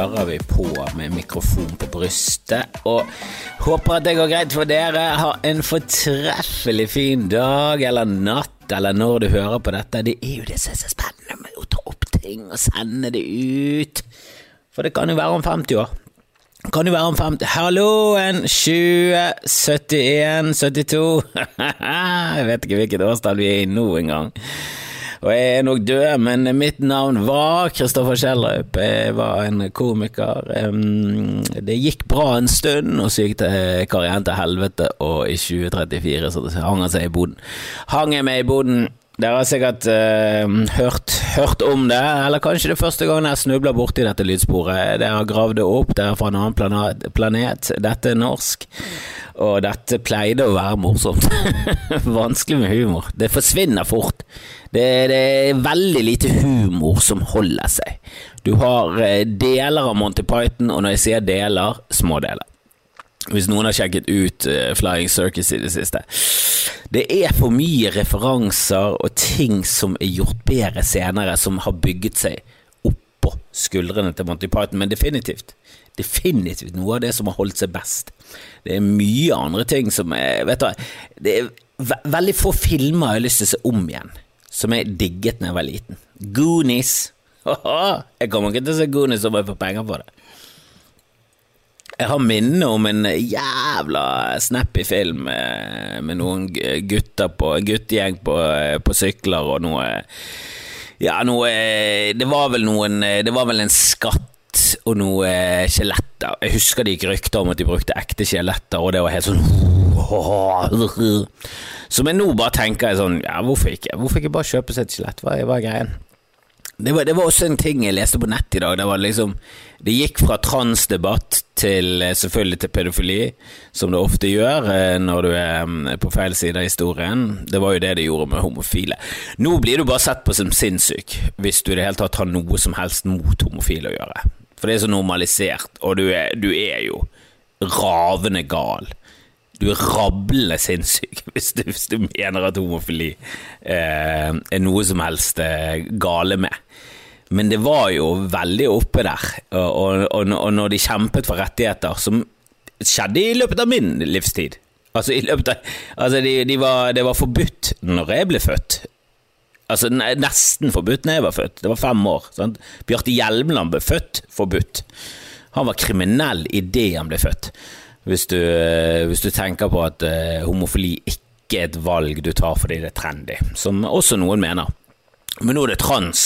kjører vi på med mikrofon på brystet. Og håper at det går greit for dere. Ha en fortreffelig fin dag eller natt, eller når du hører på dette. Det er jo det som er så spennende med å ta opp ting og sende det ut. For det kan jo være om 50 år. Kan jo være om 50 Halloen! 20, 71, 72 Jeg vet ikke hvilket årstall vi er i nå engang. Og jeg er nok død, men mitt navn var Kristoffer Kjellerup. Jeg var en komiker. Det gikk bra en stund, og så gikk det karrieren til helvete, og i 2034 så hang han seg i boden. Hang jeg meg i boden. Dere har sikkert uh, hørt, hørt, om det, eller kanskje det er første gang jeg snubler borti dette lydsporet. Dere har gravd det opp, dere er fra en annen planet, planet. Dette er norsk, og dette pleide å være morsomt. Vanskelig med humor. Det forsvinner fort. Det, det, er veldig lite humor som holder seg. Du har eh, deler av Monty Python, og når jeg sier deler, små deler. Hvis noen har sjekket ut uh, Flying Circus i det siste. Det er for mye referanser og ting som er gjort bedre senere, som har bygget seg oppå skuldrene til Monty Python, men definitivt. Definitivt noe av det som har holdt seg best. Det er mye andre ting som er Vet du det er ve veldig få filmer jeg har lyst til å se om igjen, som jeg digget da jeg var liten. Goonies. Jeg kommer ikke til å se Goonies om jeg får penger for det. Jeg har minne om en jævla snappy film med, med noen gutter på guttegjeng på, på, sykler og noe Ja, noe Det var vel noen Det var vel en skatt og noe skjeletter. Jeg husker det gikk rykter om at de brukte ekte skjeletter, og det var helt sånn Så men nå bare tenker jeg sånn Ja, hvorfor ikke? Hvorfor ikke bare kjøpe seg et skjelett? Hva er greien? Det var, det var, også en ting jeg leste på nett i dag. Det, liksom, det gikk fra transdebatt til eh, selvfølgelig til pedofili, som det ofte gjør eh, når du er mm, på feil side av historien. Det var jo det det gjorde med homofile. Nå blir du bare sett på som sinnssyk hvis du i det hele tatt har noe som helst mot homofile å gjøre. For det er så normalisert, og du er, du er jo ravende gal. Du er rablende sinnssyk hvis hvis du, mener at homofili eh, er noe som helst eh, gale med. Men det var jo veldig oppe der, og, og, og, når de kjempet for rettigheter, som skjedde i løpet av min livstid Altså, i løpet av, altså de, de var, det var forbudt når jeg ble født. Altså Nesten forbudt når jeg var født. Det var fem år. Sant? Bjarte Hjelmeland ble født forbudt. Han var kriminell idet han ble født hvis du, eh, hvis du tenker på at uh, homofili ikke er et valg du tar fordi det er trendy, som også noen mener. Men nå er det trans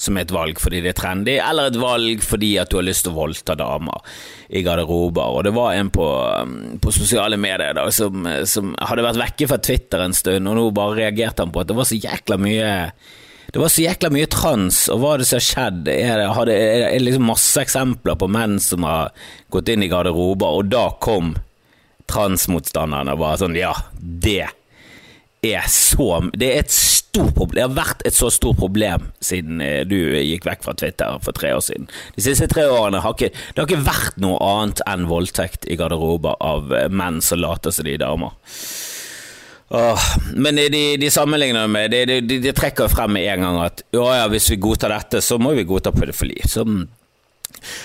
som er et valg fordi det er trendy, eller et valg fordi at du har lyst til å voldta damer i garderober. Og det var en på, um, på sosiale medier da, som, som, hadde vært vekke fra Twitter en stund, og nå bare reagerte han på at det var så jækla mye det var så jækla mye trans, og hva er det som har skjedd? Er det, hadde, er det liksom masse eksempler på menn som har gått inn i garderober, og da kom transmotstanderne og bare sånn Ja, det er så Det er et stort problem. Det har vært et så stort problem siden eh, du gikk vekk fra Twitter for tre år siden. De siste tre årene har ikke, det har ikke vært noe annet enn voldtekt i garderober av menn som later som de er damer. Åh, men de, de sammenligner med De, de, de trekker frem med en gang at ja, ja, hvis vi godtar dette, så må vi godta pedofili. Som,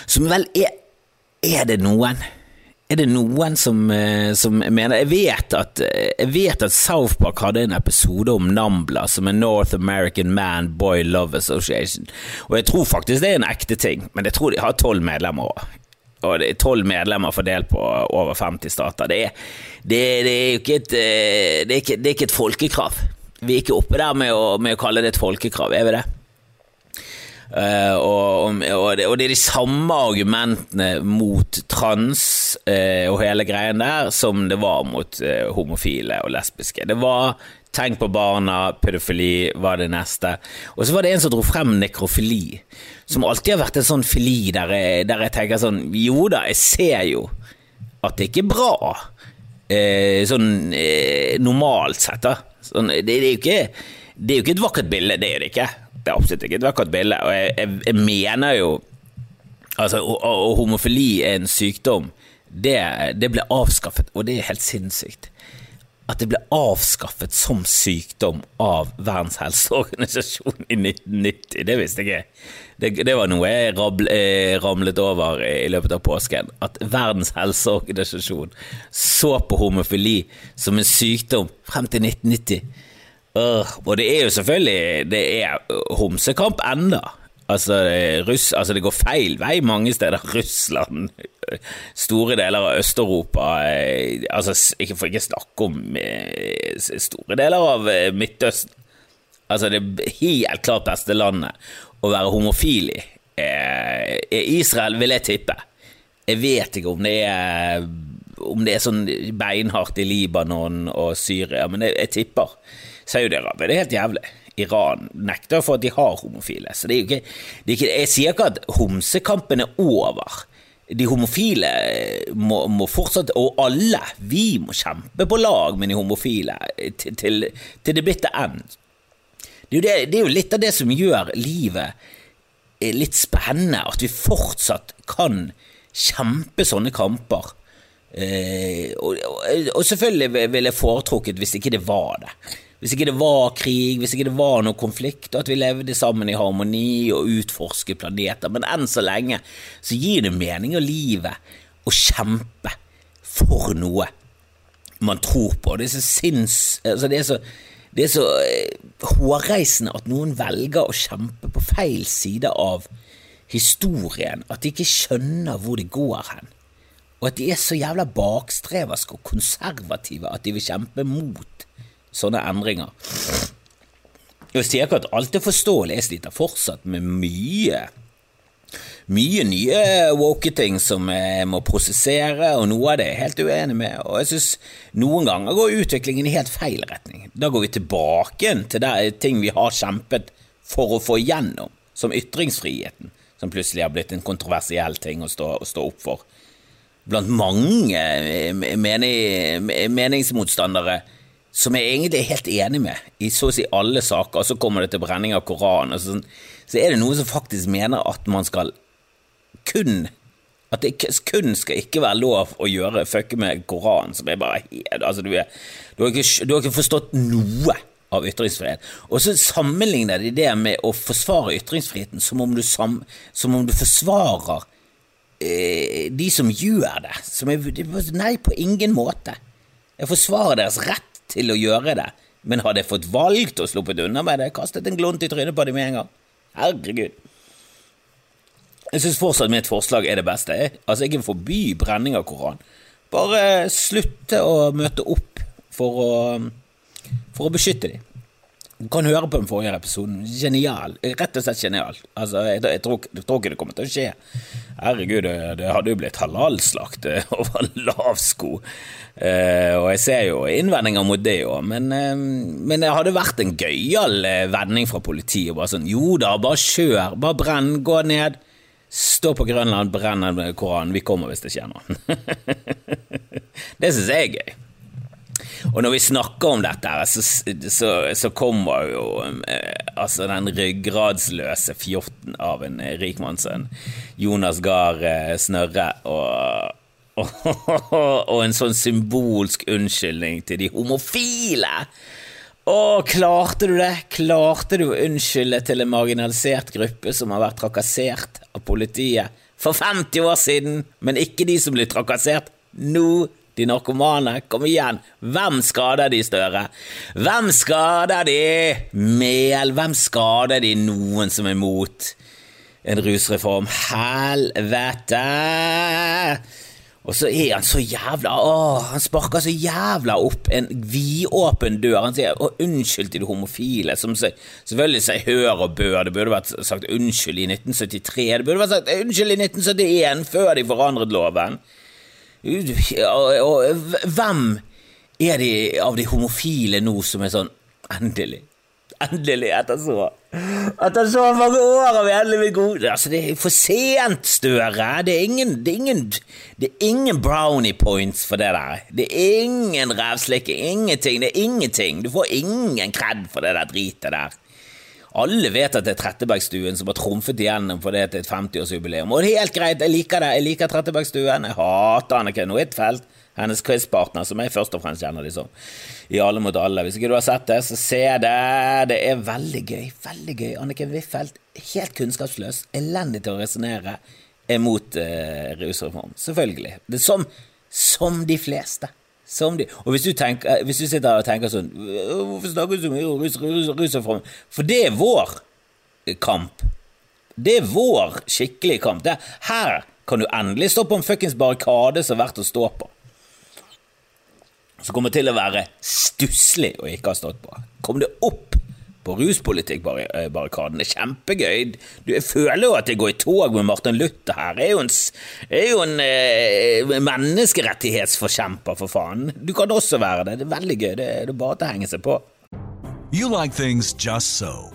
som vel er Er det noen? Er det noen som, eh, som mener jeg vet, at, jeg vet at South Park hadde en episode om Nambla, som er North American Man Boy Love Association. Og jeg tror faktisk det er en ekte ting, men jeg tror de har tolv medlemmer òg og det er tolv medlemmer fordelt på over 50 stater. Det er, det, det er jo ikke et, eh, det er ikke, det er ikke et folkekrav. Vi er ikke oppe der med å, med å kalle det et folkekrav, er vi det? Uh, og, og, det, og, det, er de samme argumentene mot trans uh, og hele greien der som det var mot uh, homofile og lesbiske. Det var Tenk på barna, pedofili var det neste. Og så var det en som dro frem nekrofili, som alltid har vært en sånn fili der jeg, der jeg tenker sånn Jo da, jeg ser jo at det ikke er bra, eh, sånn eh, normalt sett, da. Sånn, det, det, er ikke, det er jo ikke et vakkert bilde, det er det ikke. Det er absolutt ikke et vakkert bilde, og jeg, jeg, jeg mener jo Altså, og, og homofili er en sykdom. Det, det ble avskaffet, og det er helt sinnssykt. At det ble avskaffet som sykdom av Verdens helseorganisasjon i 1990. Det visste jeg ikke. Det, det var noe jeg rabl, eh, ramlet over i løpet av påsken. At Verdens helseorganisasjon så på homofili som en sykdom frem til 1990. Uh, og det er jo selvfølgelig Det er homsekamp enda. Altså, Russ, altså, det går feil vei mange steder. Russland, store deler av Øst-Europa eh, altså, ikke For ikke snakke om eh, store deler av eh, Midtøsten. Altså, det helt klart beste landet å være homofil i er Israel, vil jeg tippe. Jeg vet ikke om det er om det er sånn beinhardt i Libanon og Syria, men jeg, jeg tipper Saudi-Arabia. Det er helt jævlig. Iran nekter for at de har homofile. Så det er jo ikke, er ikke Jeg sier ikke at homsekampen er over. De homofile må, må, fortsatt, og alle, vi må kjempe på lag med de homofile til, til, til det bitte end. Det er, det, det er jo litt av det som gjør livet litt spennende, at vi fortsatt kan kjempe sånne kamper. Eh, og, og, og, selvfølgelig ville jeg foretrukket hvis ikke det var det hvis ikke det var krig, hvis ikke det var noe konflikt, og at vi levde sammen i harmoni og utforsket planeter. Men enn så lenge så gir det mening i livet å kjempe for noe man tror på. Det er så sinns... Altså det er så, det er så uh, hårreisende at noen velger å kjempe på feil side av historien, at de ikke skjønner hvor det går hen. Og at de er så jævla bakstreverske og konservative at de vil kjempe mot sånne endringer. Jeg sier ikke at alt er forståelig, jeg sliter fortsatt med mye mye nye woke-ting som jeg må prosessere, og noe av det er jeg helt uenig med. Og jeg synes noen ganger går utviklingen i helt feil retning. Da går vi tilbake til der, ting vi har kjempet for å få igjennom, som ytringsfriheten, som plutselig har blitt en kontroversiell ting å stå, å stå opp for. Blant mange mening, meningsmotstandere som jeg egentlig er helt enig med i så å si alle saker, og så kommer det til brenning av Koranen, så, så er det noen som faktisk mener at man skal kun at det kun skal ikke være lov å gjøre fucke med Koranen, som er bare altså, du, er, du, har ikke, du, har ikke, forstått noe av ytringsfrihet. Og så sammenligner de det med å forsvare ytringsfriheten som om du, sam, som om du forsvarer eh, de som gjør det. Som er, nei, på ingen måte. Jeg forsvarer deres rett til å gjøre det, men hadde jeg fått valgt og sluppet unna med det, kastet en glunt i trynet på dem med en gang. Herregud. Jeg syns fortsatt mitt forslag er det beste. Altså, ikke forby brenning av Koran. Bare slutte å møte opp for å, for å beskytte dem. Du kan høre på den forrige episoden. Genial. Rett og slett genial. Altså, jeg, jeg, tror, jeg, tror, ikke det kommer til å skje. Herregud, det, det hadde jo blitt halalslakt over lav sko. Uh, og jeg ser jo innvendinger mot det òg, men, eh, men, det hadde vært en gøyal uh, vending fra politiet. Bare sånn jo da, bare kjør, bare brenn, gå ned. Stå på Grønland, brenn Koranen. Vi kommer hvis det skjer noe. det syns jeg er gøy. Og når vi snakker om dette, så, så, så kommer jo eh, altså den ryggradsløse fjorten av en eh, rikmannssønn, Jonas Gahr eh, Snørre, og, og, en sånn symbolsk unnskyldning til de homofile. Å, klarte du det? Klarte du å unnskylde til en marginalisert gruppe som har vært trakassert av politiet for 50 år siden, men ikke de som blir trakassert nå? De narkomane. Kom igjen, hvem skader de, Støre? Hvem skader de? Mel, hvem skader de? Noen som er mot en rusreform? Helvete! Og så er han så jævla å, han sparker så jævla opp en vidåpen dør. Han sier å, 'unnskyld til de homofile', som selvfølgelig sier hør og bør. Det burde vært sagt unnskyld i 1973. Det burde vært sagt unnskyld i 1971, før de forandret loven. Og hvem er de av de homofile nå som er sånn Endelig. Endelig, etter så Etter så mange år har vi endelig blitt gode. Altså, det er for sent, Støre. Det er ingen, det er ingen, det er ingen brownie points for det der. Det er ingen revslikking. Ingenting. Det er ingenting. Du får ingen kred for det der dritet der. Alle vet at det er Trettebergstuen som har trumfet igjennom fordi det er et 50-årsjubileum. Og det er helt greit, jeg liker det. Jeg liker Trettebergstuen. Jeg hater Anniken Huitfeldt, hennes quizpartner, som jeg først og fremst kjenner liksom i Alle mot alle. Hvis ikke du har sett det, så se det. Det er veldig gøy. Veldig gøy. Anniken Huitfeldt, helt kunnskapsløs, elendig til å resonnere, er mot uh, rusreform. Selvfølgelig. Det er som, som de fleste. Som de, og hvis du, tenker, hvis du sitter og tenker sånn Hvorfor snakker du så mye om rusreform? For det er vår kamp. Det er vår skikkelige kamp. Det, her kan du endelig stå på en fuckings barrikade som er verdt å stå på. Som kommer til å være stusslig å ikke ha stått på. Kom det opp på ruspolitikkbarrikaden. Er kjempegøy. Jeg føler jo at jeg går i tog med Martin Luther her. Jeg er jo en, er jo en eh, menneskerettighetsforkjemper, for faen. Du kan også være det. Det er veldig gøy. Det, det er bare til å henge seg på. You like things just so.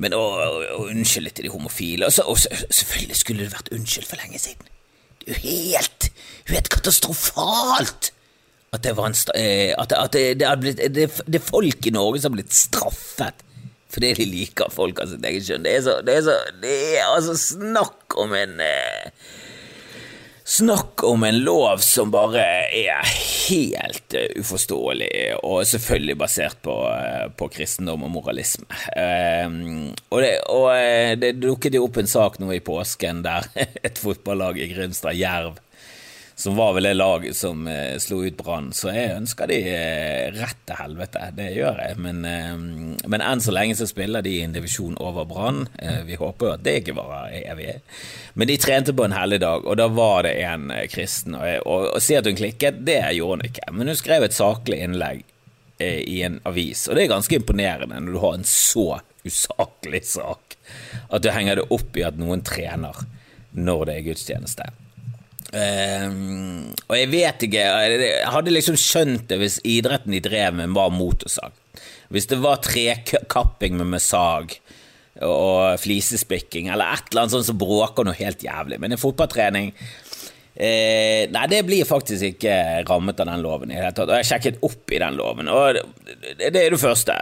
Men å, å unnskylde til de homofile og, så, og selvfølgelig skulle det vært unnskyldt for lenge siden. Det er jo helt, helt katastrofalt at det var en eh, at, at det, det, blitt, det, det, er folk i Norge som har blitt straffet fordi de liker folk av sitt eget kjønn. Det er så, det er så det er altså snakk om en eh, Snakk om en lov som bare er helt uh, uforståelig, og selvfølgelig basert på, uh, på kristendom og moralisme. Uh, og, det, og det, dukket jo opp en sak nå i påsken der et fotballag i Grimstad, Jerv, som var vel det laget som eh, slo ut Brann. Så jeg ønsker de eh, rett til helvete, det gjør jeg. Men, eh, men enn så lenge så spiller de i en divisjon over Brann. Eh, vi håper jo at det ikke varer evig. Men de trente på en helligdag, og da var det en eh, kristen. Og, og, og si at hun klikket, det gjorde hun ikke. Men hun skrev et saklig innlegg eh, i en avis, og det er ganske imponerende når du har en så usaklig sak at du henger det opp i at noen trener når det er gudstjeneste. Um, og jeg vet ikke Jeg hadde liksom skjønt det hvis idretten de drev med, var motorsag. Hvis det var trekapping med sag og flisespikking eller et eller annet sånt som bråker noe helt jævlig. Men en fotballtrening eh, Nei, det blir faktisk ikke rammet av den loven i det hele tatt. Og jeg har sjekket opp i den loven, og det, det er det første.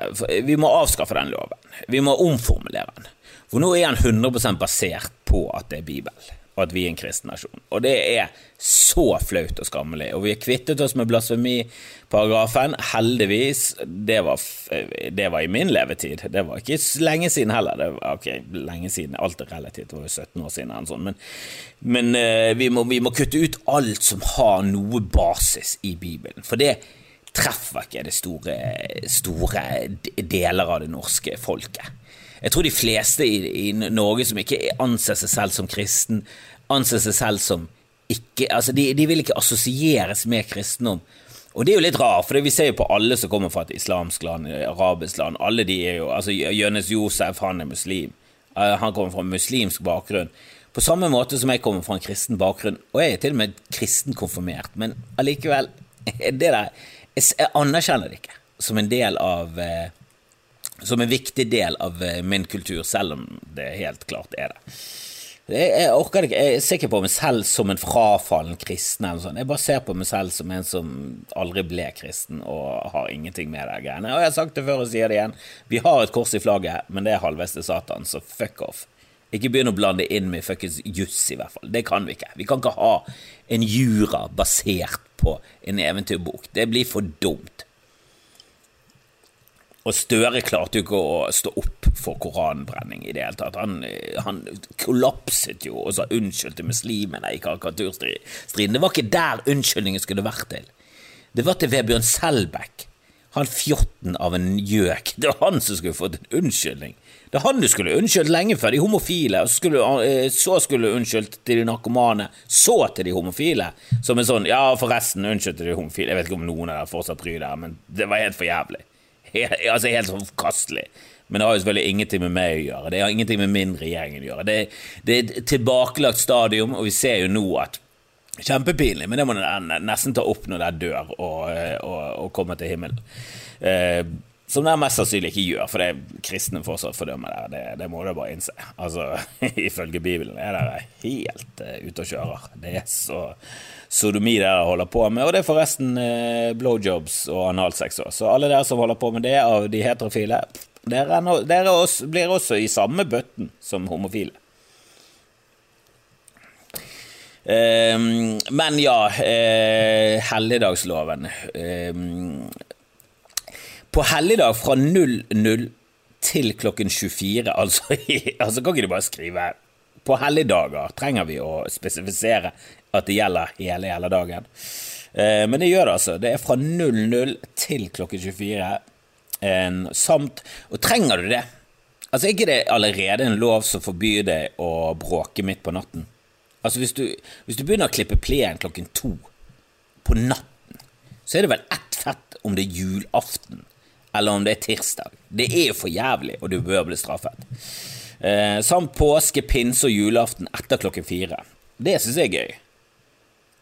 Vi må avskaffe den loven. Vi må omformulere den. For nå er den 100% basert på at det er Bibelen og at vi er en kristen nasjon. Og det er så flaut og skammelig. Og vi har kvittet oss med blasfemiparagrafen, heldigvis. Det var, det var, i min levetid. Det var ikke lenge siden heller. Det var ok, lenge siden, alt er relativt, det var jo 17 år siden. Sånn. Men, men uh, vi, må, vi, må, kutte ut alt som har noe basis i Bibelen. For det treffer ikke det store, store deler av det norske folket. Jeg tror de fleste i, i Norge som ikke anser seg selv som kristen, anser seg selv som ikke Altså, de, de vil ikke assosieres med kristendom. Og det er jo litt rart, for vi ser jo på alle som kommer fra et islamsk land, arabisk land. Alle de er jo Altså, Jonis Josef, han er muslim. Eh, han kommer fra en muslimsk bakgrunn. På samme måte som jeg kommer fra en kristen bakgrunn, og jeg er til og med kristenkonfirmert, men allikevel det der, Jeg anerkjenner det ikke som en del av eh, som en viktig del av eh, min kultur, selv om det helt klart er det. Jeg, orker ikke, jeg er sikker på meg selv som en frafallen kristen. eller sånn. Jeg bare ser på meg selv som en som aldri ble kristen og har ingenting med de greiene. Og jeg har sagt det før og sier det igjen. Vi har et kors i flagget, men det er halvveis til Satan, så fuck off. Ikke begynn å blande inn med fuckings juss, i hvert fall. Det kan vi ikke. Vi kan ikke ha en jura basert på en eventyrbok. Det blir for dumt. Og Støre klarte jo ikke å stå opp for koranbrenning i det hele tatt. Han, han kollapset jo og sa unnskyld til muslimene i karikaturstriden. Det var ikke der unnskyldningen skulle vært til. Det var til Vebjørn Selbekk. Han fjotten av en gjøk. Det var han som skulle fått en unnskyldning. Det er han du skulle unnskyldt lenge før de homofile, skulle, eh, så skulle du unnskyldt til de narkomane, så til de homofile. Som en sånn ja, forresten, unnskyld til de homofile. Jeg vet ikke om noen av dere fortsatt bryr dere, men det var helt for jævlig. Altså helt sånn forkastelig. Men det har jo selvfølgelig ingenting med meg å gjøre. Det har ingenting med min regjering å gjøre. Det, det er et tilbakelagt stadium, og vi ser jo nå at Kjempepinlig, men det må den nesten ta opp når den dør og, og, og kommer til himmelen. Eh, som den mest sannsynlig ikke gjør, for det er kristne fortsatt fordømmer det. Det, det må du bare innse. Altså, Ifølge Bibelen er det helt uh, ute og kjører. Det er så sodomi dere holder på med, og det er forresten uh, blowjobs og analsex òg. Så alle dere som holder på med det av de heterofile, dere, no, dere også, blir også i samme bøtten som homofile. Um, men ja, uh, helligdagsloven. Um, på helligdag fra 00 til klokken 24, altså, altså kan ikke du bare skrive På helligdager trenger vi å spesifisere at det gjelder hele hele dagen. Eh, men det gjør det, altså. Det er fra 00 til klokken 24. en, samt Og trenger du det? Altså, ikke det allerede en lov som forbyr deg å bråke midt på natten? Altså hvis du, hvis du begynner å klippe plenen klokken to på natten, så er det vel ett fett om det er julaften eller om det er tirsdag. Det er jo for jævlig, og du bør bli straffet. Eh, samt påske, pinse og julaften etter klokken fire. Det syns jeg er gøy.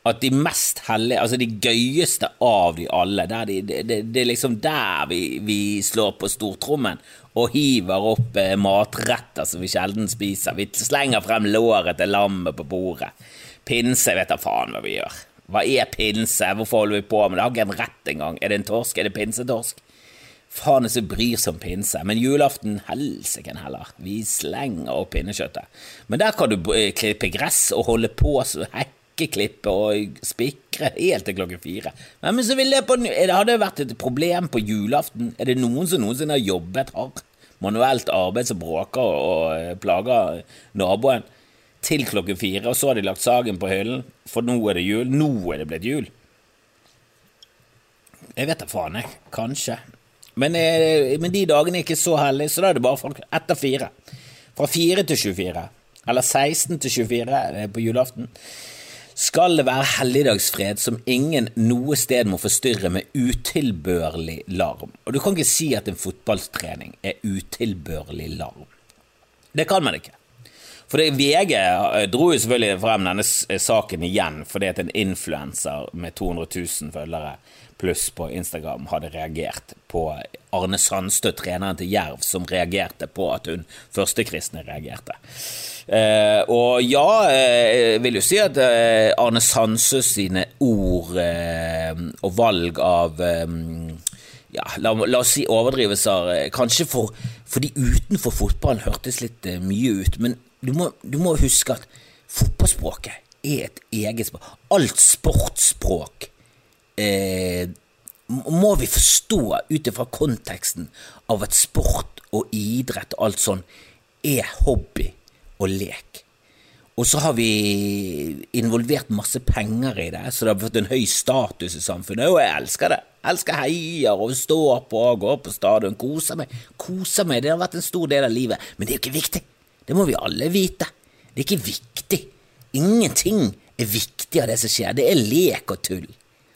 At de mest hellige, altså de gøyeste av de alle, det, de, de, de, er liksom der vi, vi slår på stortrommen og hiver opp eh, matretter som vi sjelden spiser. Vi slenger frem låret til lammet på bordet. Pinse, vet da faen hva vi gjør. Hva er pinse? Hvorfor holder vi på med det? Har ikke en rett engang. Er det en torsk? Er det pinsetorsk? Faen er så bryr seg om pinse. Men julaften, helsike heller. Vi slenger opp pinnekjøttet. Men der kan du eh, klippe gress og holde på så hekkeklippe og spikre helt til klokken fire. Men så ville det på, det hadde vært et problem på julaften. Er det noen som noensinne har jobbet hardt? Manuelt arbeid som bråker og og plager naboen til klokken fire, og så har de lagt saken på hyllen, for nå er det jul. Nå er det blitt jul. Jeg vet da faen, jeg. Kanskje. Men, eh, men, de dagene er ikke så heldige, så da er det bare folk etter fire. Fra fire til 24, eller 16 til 24 på julaften, skal det være helligdagsfred som ingen noe sted må forstyrre med utilbørlig larm. Og du kan ikke si at en fotballtrening er utilbørlig larm. Det kan man ikke. For det, VG eh, dro jo selvfølgelig frem denne saken igjen fordi at en influenser med 200 000 følgere pluss på Instagram hadde reagert på Arne Sandstø, treneren til Jerv, som reagerte på at hun førstekristne reagerte. Eh, og ja, eh, jeg vil jo si at eh, Arne Sandstø sine ord eh, og valg av eh, ja, la, la, oss si overdrivelser, eh, kanskje for, fordi utenfor fotballen hørtes litt mye ut, men du må, du må huske at fotballspråket er et eget språk. Alt sportsspråk eh, må vi forstå ut ifra konteksten av at sport og idrett og alt sånn er hobby og lek. Og så har vi involvert masse penger i det, så det har fått en høy status i samfunnet. Og jeg elsker det. Jeg elsker heier og stå på og gå på stadion. Koser meg. Koser meg. Det har vært en stor del av livet. Men det er jo ikke viktig. Det må vi alle vite. Det er ikke viktig. Ingenting er viktig av det som skjer. Det er lek og tull.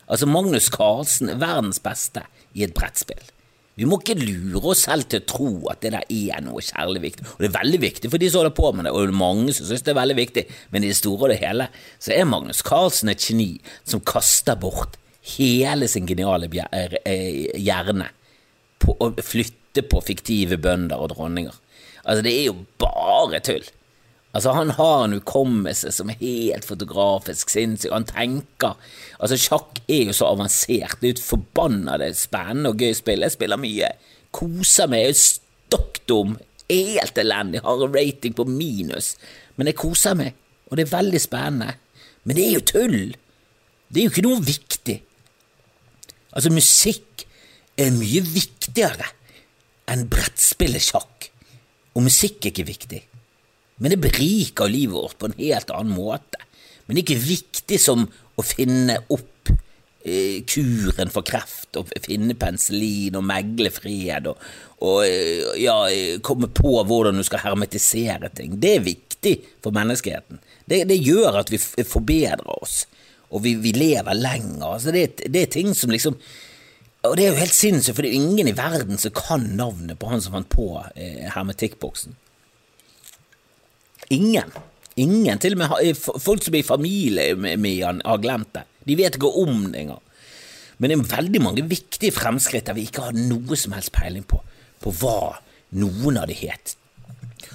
Altså, Magnus Carlsen er verdens beste i et brettspill. Vi må ikke lure oss selv til å tro at det der er noe kjærlig viktig. Og det er veldig viktig for de som holder på med det, og mange som synes det er veldig viktig, men i det store og det hele så er Magnus Carlsen et geni som kaster bort hele sin geniale eh, hjerne på å flytte på fiktive bønder og dronninger. Altså, det er jo bare tull. Altså, han har en hukommelse som er helt fotografisk sinnssyk. Han tenker Altså, sjakk er jo så avansert. Det er jo et forbanna spennende og gøy spill. Jeg spiller mye. Koser meg. Jeg er stokk dum. Helt elendig. Har en rating på minus. Men jeg koser meg, og det er veldig spennende. Men det er jo tull. Det er jo ikke noe viktig. Altså, musikk er mye viktigere enn brettspillesjakk. Og musikk er ikke viktig men det beriker livet vårt på en helt annen måte. Men det er ikke viktig som å finne opp eh, kuren for kreft, og finne penicillin og megle fred, og, og eh, ja, komme på hvordan du skal hermetisere ting. Det er viktig for menneskeheten. Det, det gjør at vi forbedrer oss, og vi, vi lever lenger. Altså det, det, er ting som liksom Og det er jo helt sinnssykt, for det er ingen i verden som kan navnet på han som fant på eh, hermetikkboksen. Ingen. Ingen. Til og med eh, folk som er i familie med, han, har glemt det. De vet ikke om det engang. Men det er veldig mange viktige fremskritt der vi ikke har noe som helst peiling på, på hva noen av de het.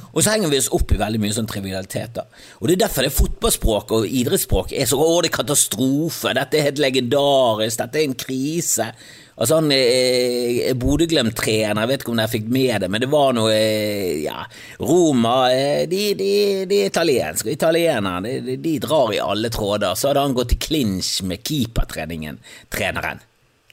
Og så henger vi oss opp i veldig mye sånn trivialiteter. Og det er derfor det fotballspråk og idrettsspråk er så Å, det er katastrofe, dette er helt legendarisk, dette er en krise. Altså han eh, Bodø-Glimt-trener, jeg vet ikke om dere fikk med det, men det var noe eh, Ja, Roma eh, de, de, de italienske, italienerne de, de, drar i alle tråder. Så hadde han gått i clinch med keepertreningen, treneren.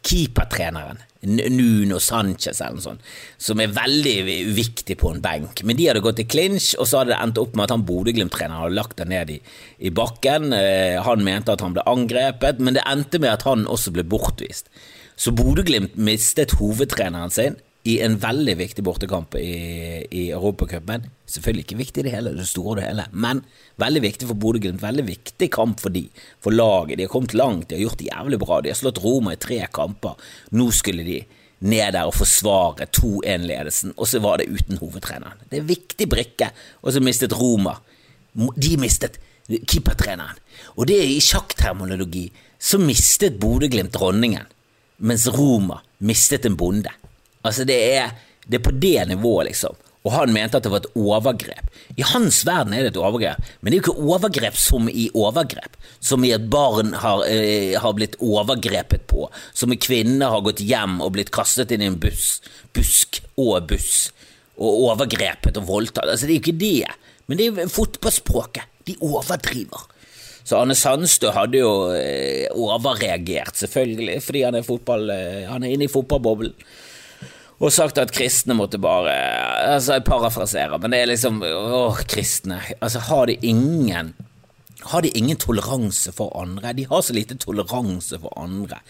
Keepertreneren. Nuno Sanchez eller noe sånt, som er veldig viktig på en benk. Men de hadde gått i clinch, og så hadde det endt opp med at han Bodø-Glimt-treneren hadde lagt det ned i, i bakken. Eh, han mente at han ble angrepet, men det endte med at han også ble bortvist. Så Bodø-Glimt mistet hovedtreneren sin i en veldig viktig bortekamp i, i Europacupen. Selvfølgelig ikke viktig i det hele, det store og det hele, men veldig viktig for Bodø-Glimt. Veldig viktig kamp for de, for laget. De har kommet langt, de har gjort det jævlig bra. De har slått Roma i tre kamper. Nå skulle de ned der og forsvare 2-1-ledelsen, og så var det uten hovedtreneren. Det er en viktig brikke, og så mistet Roma. De mistet keepertreneren. Og det er i sjakkterminologi så mistet Bodø-Glimt dronningen, mens Roma mistet en bonde. Altså, det er, det er på det nivået, liksom. Og han mente at det var et overgrep. I hans verden er det et overgrep, men det er jo ikke overgrep som i overgrep. Som i at barn har, eh, har blitt overgrepet på, som i kvinner har gått hjem og blitt kastet inn i en buss, busk og buss, og overgrepet og voldtatt. Altså, det er jo ikke det, men det er jo fotballspråket. De overdriver. Så Arne Sandstø hadde jo eh, overreagert, selvfølgelig, fordi han er, fotball, eh, han er inne i fotballboblen. Og sagt at kristne måtte bare Altså, jeg parafraserer, men det er liksom Åh, kristne. Altså, har de ingen Har de ingen toleranse for andre? De har så lite toleranse for andre.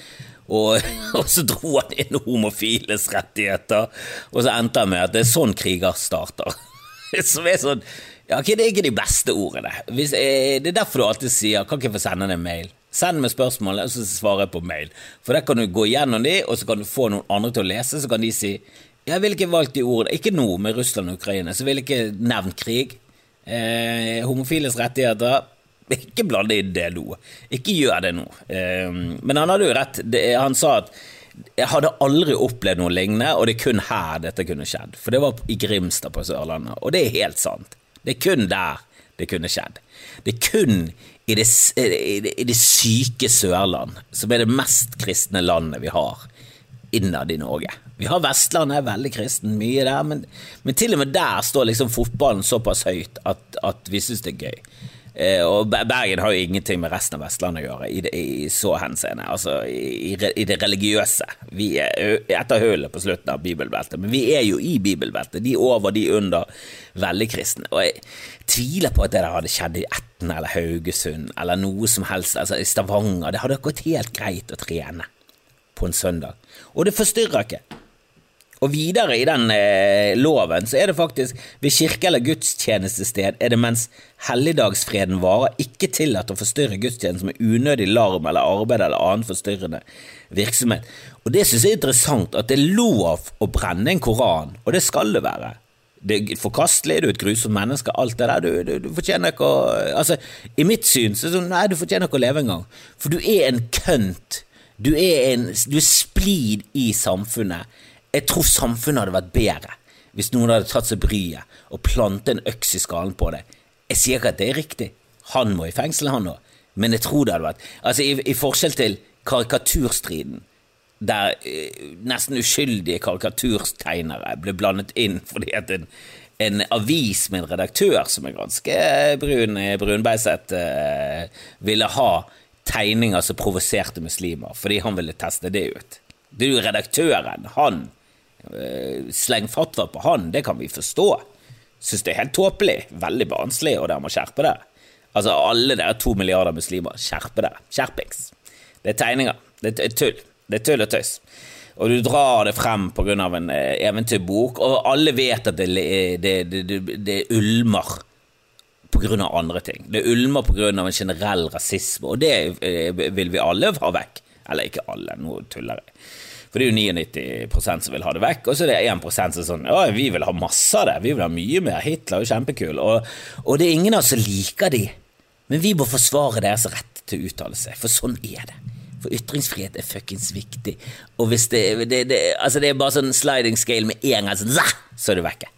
Og, og så dro han inn homofiles rettigheter, og så endte han med at det er sånn kriger starter. Som er sånn ja, okay, Det er ikke de beste ordene. Hvis, eh, det er derfor du alltid sier 'kan ikke få sende deg en mail'? Send meg spørsmål, og så svarer jeg på mail. For der kan du gå gjennom de, og så kan du få noen andre til å lese, så kan de si 'jeg ville ikke valgt de ordene'. Ikke nå med Russland og Ukraina, så ville jeg ikke nevnt krig. Eh, homofiles rettigheter ikke blande i det nå. Ikke gjør det nå. Eh, men han hadde jo rett. Det, han sa at jeg hadde aldri opplevd noe lignende, og det er kun her dette kunne skjedd. For det var i Grimstad på Sørlandet, og det er helt sant. Det er kun der det kunne skjedd. Det er kun i det, i det, i det syke Sørland, som er det mest kristne landet vi har innad i Norge. Vi har Vestlandet, veldig kristen, mye der, men, men til og med der står liksom fotballen såpass høyt at, at vi syns det er gøy. Eh, og Bergen har jo ingenting med resten av Vestlandet å gjøre i, det, i så henseende, altså i, i, det religiøse. Vi er etter hullet på slutten av bibelbeltet, men vi er jo i bibelbeltet. De over, de under. Veldig kristne. Og jeg tviler på at det der hadde skjedd i Etne eller Haugesund eller noe som helst, altså i Stavanger. Det hadde gått helt greit å trene på en søndag. Og det forstyrrer ikke. Og videre i den eh, loven så er det faktisk ved kirke- eller gudstjenestested er det mens helligdagsfreden varer ikke tillatt å forstyrre gudstjenesten med unødig larm eller arbeid eller annen forstyrrende virksomhet. Og det synes jeg er interessant, at det er lov å brenne en koran, og det skal det være. Det er forkastelig, du er et grusomt menneske, alt det der. Du, du, du fortjener ikke å Altså, i mitt syn så er det sånn, nei, du fortjener ikke å leve engang. For du er en kønt. Du er en Du er splid i samfunnet. Jeg tror samfunnet hadde vært bedre hvis noen hadde tatt seg bryet og plantet en øks i skallen på deg. Jeg sier ikke at det er riktig. Han må i fengsel, han òg. Men jeg tror det hadde vært Altså, i, i forskjell til karikaturstriden, der eh, nesten uskyldige karikaturtegnere ble blandet inn fordi at en, en avis med en redaktør som er ganske brun, brunbeiset, eh, ville ha tegninger som provoserte muslimer, fordi han ville teste det ut. Det er jo redaktøren, han. Eh, sleng fatwa på han, det kan vi forstå. Syns det er helt tåpelig, veldig barnslig, og dere må skjerpe dere. Altså, alle dere to milliarder muslimer, skjerpe dere. Skjerpings. Det er tegninger. Det er tull. Det er tull og tøys. Og du drar det frem av en eh, eventyrbok, og alle vet at det, det, det, det ulmer av andre ting. Det ulmer av en generell rasisme, og det vil vi alle ha vekk. Eller ikke alle, nå tuller jeg. For det er jo 99 som vil ha det vekk, og så er det 1 som er sånn Ja, vi vil ha masse av det, vi vil ha mye mer. Hitler er jo kjempekul. Og, og det er ingen av oss som liker de, men vi må forsvare deres rett til å uttale seg, for sånn er det. For ytringsfrihet er fuckings viktig. Og hvis det, det, det Altså, det er bare sånn sliding scale med en gang, sånn, så er det vekke.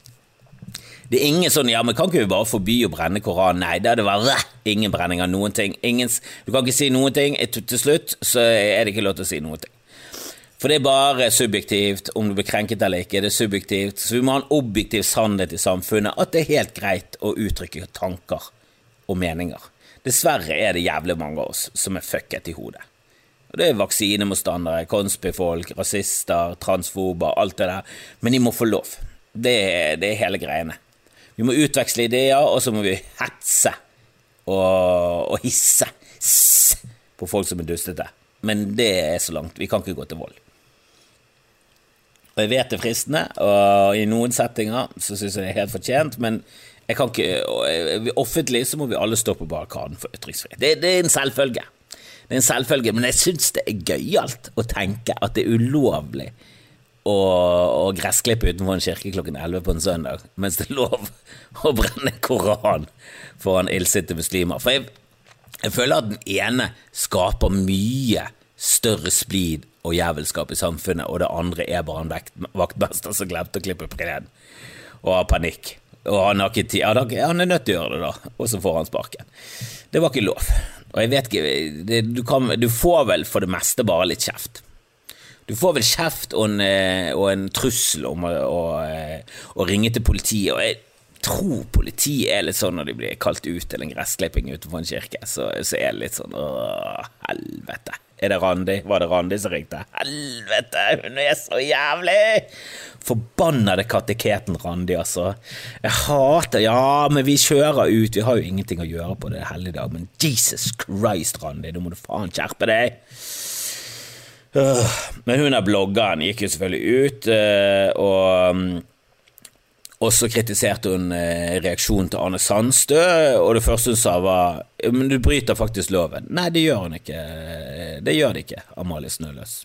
Det er ingen sånn ja, men kan ikke vi bare forby å brenne Koranen? Nei, det det bare ingen brenning av noen ting. Ingen, du kan ikke si noen ting. Til slutt så er det ikke lov til å si noen ting. For det er bare subjektivt om du blir krenket eller ikke. Det er subjektivt, Så vi må ha en objektiv sannhet i samfunnet at det er helt greit å uttrykke tanker og meninger. Dessverre er det jævlig mange av oss som er fucket i hodet. Og Det er vaksinemotstandere, konspifolk, rasister, transfober, alt det der. Men de må få lov. Det er, det er hele greiene. Vi må utveksle ideer, og så må vi hetse og, og hisse på folk som er dustete. Men det er så langt. Vi kan ikke gå til vold. Og jeg vet det er fristende, og i noen settinger så syns jeg det er helt fortjent, men jeg kan ikke offentlig så må vi alle stå på barrikaden for ytringsfrihet. Det, det, er en selvfølge. Det er en selvfølge, men jeg syns det er gøyalt å tenke at det er ulovlig å, å gressklippe utenfor en kirke klokken 11 på en søndag, mens det er lov å brenne Koran foran illsinte muslimer. For jeg, jeg føler at den ene skaper mye større splid og jævelskap i samfunnet, og det andre er bare en vaktmester som glemte å klippe plenen og har panikk. Og han, har ikke tid. han er nødt til å gjøre det, da, og så får han sparken. Det var ikke lov. Og jeg vet ikke det, du, kan, du, får vel for det meste bare litt kjeft. Du får vel kjeft og en, eh, og en trussel om å, å, eh, å, ringe til politiet. Og jeg tror politiet er litt sånn når de blir kalt ut til en gressklipping utenfor en kirke, så, så er det litt sånn åh, helvete. Er det Randi? Var det Randi som ringte? Helvete, hun er så jævlig! Forbannede kateketen Randi, altså. Jeg hater Ja, men vi kjører ut, vi har jo ingenting å gjøre på det helligdag, men Jesus Christ, Randi, nå må du faen skjerpe deg! Men hun er bloggeren gikk jo selvfølgelig ut, eh, og og så kritiserte hun eh, reaksjonen til Arne Sandstø, og det første hun sa var Men du bryter faktisk loven. Nei, det gjør hun ikke. Det gjør det ikke, Amalie Snøløs.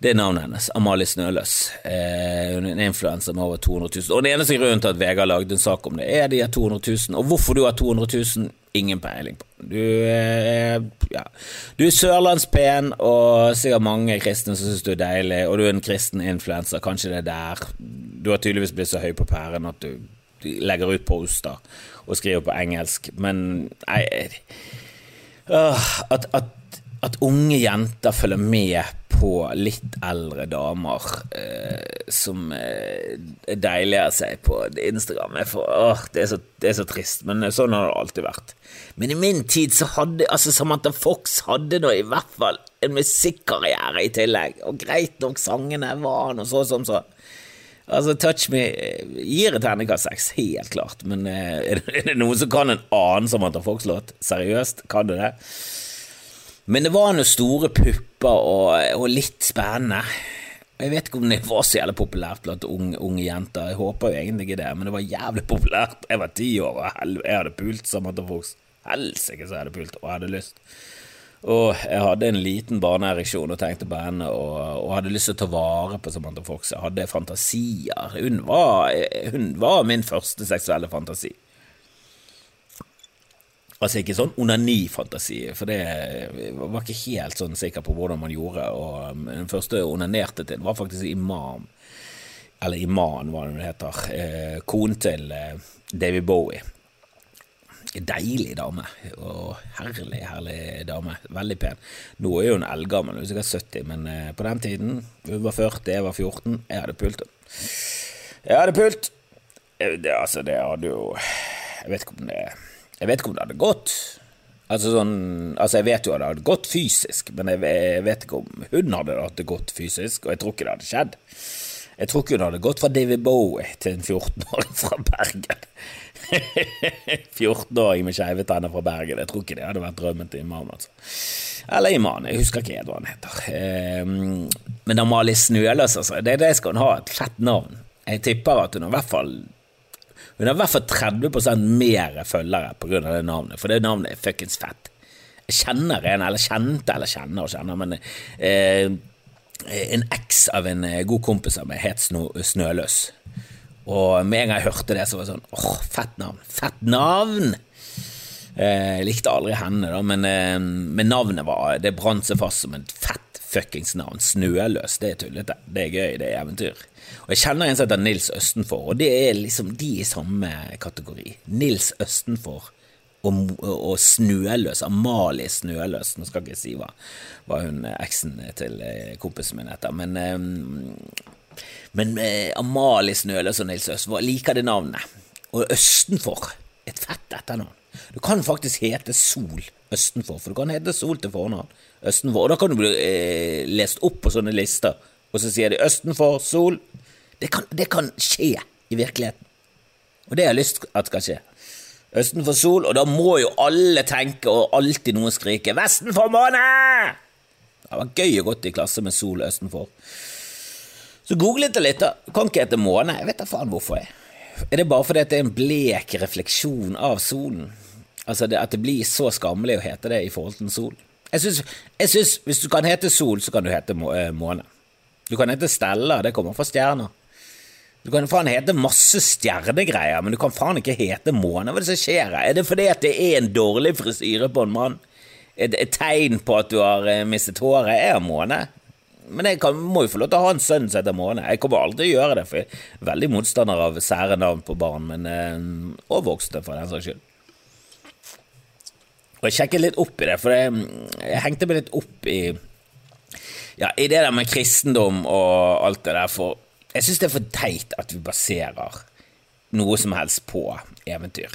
Det er navnet hennes. Amalie Snøløs. Eh, hun er en influenser med over 200 000. Og den eneste grunnen til at Vegard lagde en sak om det, er de 200 000. Og hvorfor du har 200 000, ingen peiling på. Du er, ja. du er sørlandspen, og sikkert mange kristne som syns du er deilig, og du er en kristen influenser. Kanskje det er der. Du har tydeligvis blitt så høy på pæren at du legger ut poster og skriver på engelsk, men nei at, at, at unge jenter følger med på litt eldre damer eh, som eh, er seg på Instagram. For, åh, det, er så, det, er så, trist, men sånn har det alltid vært. Men i min tid så hadde altså Samantha Fox hadde da i hvert fall en musikkarriere i tillegg, og greit nok sangene var noe så som så. Altså, Touch Me gir et terningkast seks, helt klart, men eh, er det noen som kan en annen Samantha Fox-låt? Seriøst, kan du det? Men det var noen store pupper og, og, litt spennende. Jeg vet ikke om det var så jævlig populært blant unge, unge, jenter, jeg håper jo egentlig ikke det, men det var jævlig populært. Jeg var ti år, og jeg hadde pult Samantha Fox. Helsike så jeg hadde pult, og jeg hadde lyst. Og jeg hadde en liten barneereksjon og tenkte på henne, og, og, hadde lyst til å ta vare på Samantha Fox. Jeg hadde fantasier. Hun var, hun var min første seksuelle fantasi. Altså ikke sånn onanifantasi, for det var ikke helt sånn sikker på hvordan man gjorde. Og um, den første onanerte til, var faktisk Imam. Eller Iman, hva det heter. Eh, konen til eh, David Bowie. Deilig dame. Og herlig, herlig dame. Veldig pen. Nå er hun eldgammel, hun er sikkert 70, men eh, på den tiden Hun var 40, jeg var 14. Jeg hadde pult. Jeg hadde pult. Eh, det, altså, det hadde jo Jeg vet ikke om det er jeg vet ikke om det hadde gått. Altså, sånn, altså Jeg vet jo at det hadde gått fysisk, men jeg vet ikke om hun hadde hatt det godt fysisk, og jeg tror ikke det hadde skjedd. Jeg tror ikke hun hadde gått fra David Bowie til en 14-åring fra Bergen. 14-åring med skeive tenner fra Bergen, jeg tror ikke det hadde vært drømmen til Imam. altså. Eller Iman, jeg husker ikke hva han heter. Ehm, men Amalie Snøløs, altså, det, det skal hun ha, et fett navn. Jeg tipper at hun i hvert fall hun er i hvert fall 30 mer følgere pga. det navnet, for det navnet er fuckings fett. Jeg kjenner en, eller kjente, eller kjenner og kjenner, men eh, en eks av en eh, god kompis av meg het Snøløs. Og med en gang jeg hørte det, så var det sånn åh, fett navn. Fett navn! Jeg likte aldri henne, da, men, men navnet var Det brant seg fast som et fett fuckings navn. Snøløs, det er tullete. Det er gøy, det er eventyr. Og Jeg kjenner en som heter Nils Østenfor, og det er liksom de i samme kategori. Nils Østenfor og, og Snøløs, Amalie Snøløs. Nå skal jeg ikke si hva, hva hun eksen til eh, kompisen min heter, men, eh, men eh, Amalie Snøløs og Nils Østenfor liker det navnet. Og Østenfor, et fett etternavn. Du kan faktisk hete Sol Østenfor, for du kan hete Sol til fornavn. Østenfor, og Da kan du bli eh, lest opp på sånne lister, og så sier de Østenfor Sol. Det kan, det kan skje i virkeligheten, og det har jeg lyst til at skal skje. Østen får sol, og da må jo alle tenke og alltid noen skrike 'Vesten får måne!' Det var gøy å godt i klasse med sol østenfor. Så googlet jeg litt, da. Kan ikke hete måne. Jeg vet da faen hvorfor. jeg. Er det bare fordi det er en blek refleksjon av solen? Altså det, At det blir så skammelig å hete det i forhold til en sol? Jeg syns, jeg syns hvis du kan hete sol, så kan du hete eh, måne. Du kan hete Stella, det kommer fra stjerner. Du kan faen hete masse stjernegreier, men du kan faen ikke hete måne. Hva er det som skjer her? Er det fordi at det er en dårlig frisyre på en mann? Et, et tegn på at du har eh, mistet håret? Er måne? Men jeg kan, må jo få lov til å ha en sønn som heter Måne. Jeg kommer aldri til å gjøre det, for jeg er veldig motstander av sære navn på barn, men, eh, og voksne, for den saks skyld. Og jeg sjekket litt opp i det, for jeg, jeg hengte meg litt opp i ja, i det der med kristendom og alt det der, for jeg syns det er for teit at vi baserer noe som helst på eventyr.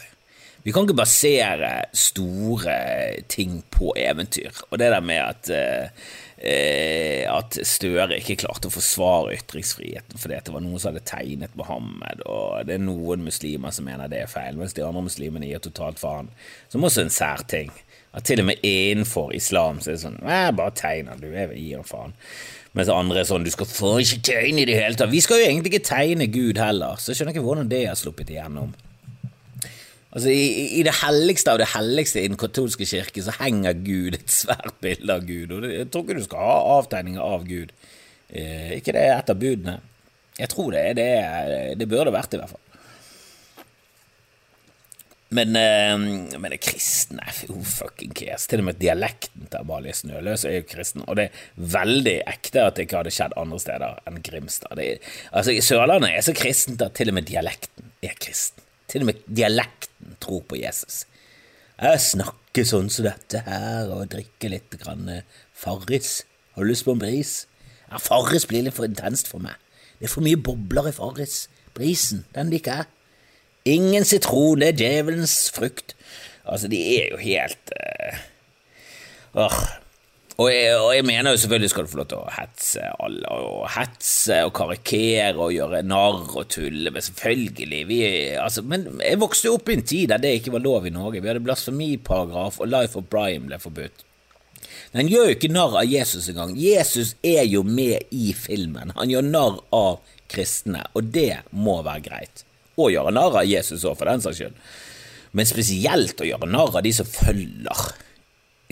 Vi kan ikke basere store ting på eventyr. Og det der med at, eh, at Støre ikke klarte å forsvare ytringsfriheten fordi det var noen som hadde tegnet Mohammed, og det er noen muslimer som mener det er feil, mens de andre muslimene gir totalt faen, som også er en sær ting. At til og med innenfor islam så er det sånn Bare tegner du, jeg gir faen. Mens andre er sånn Du skal få ikke tegne i det hele tatt. Vi skal jo egentlig ikke tegne Gud heller, så jeg skjønner ikke hvordan det har sluppet igjennom. Altså, i, I det helligste av det helligste i den katolske kirke så henger Gud et svært bilde av Gud, og jeg tror ikke du skal ha avtegninger av Gud. Eh, ikke det er et av budene. Jeg tror det er det. Det burde vært, i hvert fall. Men, uh, men det kristne Who fucking cares? Til og med dialekten til Amalie Snøløs er jo kristen, og det er veldig ekte at det ikke hadde skjedd andre steder enn Grimstad. Det, altså, Sørlandet er så kristent at til og med dialekten er kristen. Til og med dialekten tror på Jesus. Jeg snakker sånn som dette her, og drikker litt grann eh, Farris. Har du lyst på en bris? Ja, Farris blir litt for intenst for meg. Det er for mye bobler i Farris. Brisen, den liker jeg. Ingen sitron, det er djevelens frukt. Altså, de er jo helt uh, uh. Og, jeg, og jeg, mener jo selvfølgelig skal du få lov til å hetse alle, og hetse og karikere og gjøre narr og tulle, men selvfølgelig vi, altså, Men jeg vokste jo opp i en tid der det ikke var lov i Norge. Vi hadde blasfemiparagraf, og Life of Brian ble forbudt. Men han gjør jo ikke narr av Jesus engang. Jesus er jo med i filmen. Han gjør narr av kristne, og det må være greit og gjøre narr av Jesus òg, for den saks skyld. Men spesielt å gjøre narr av de som følger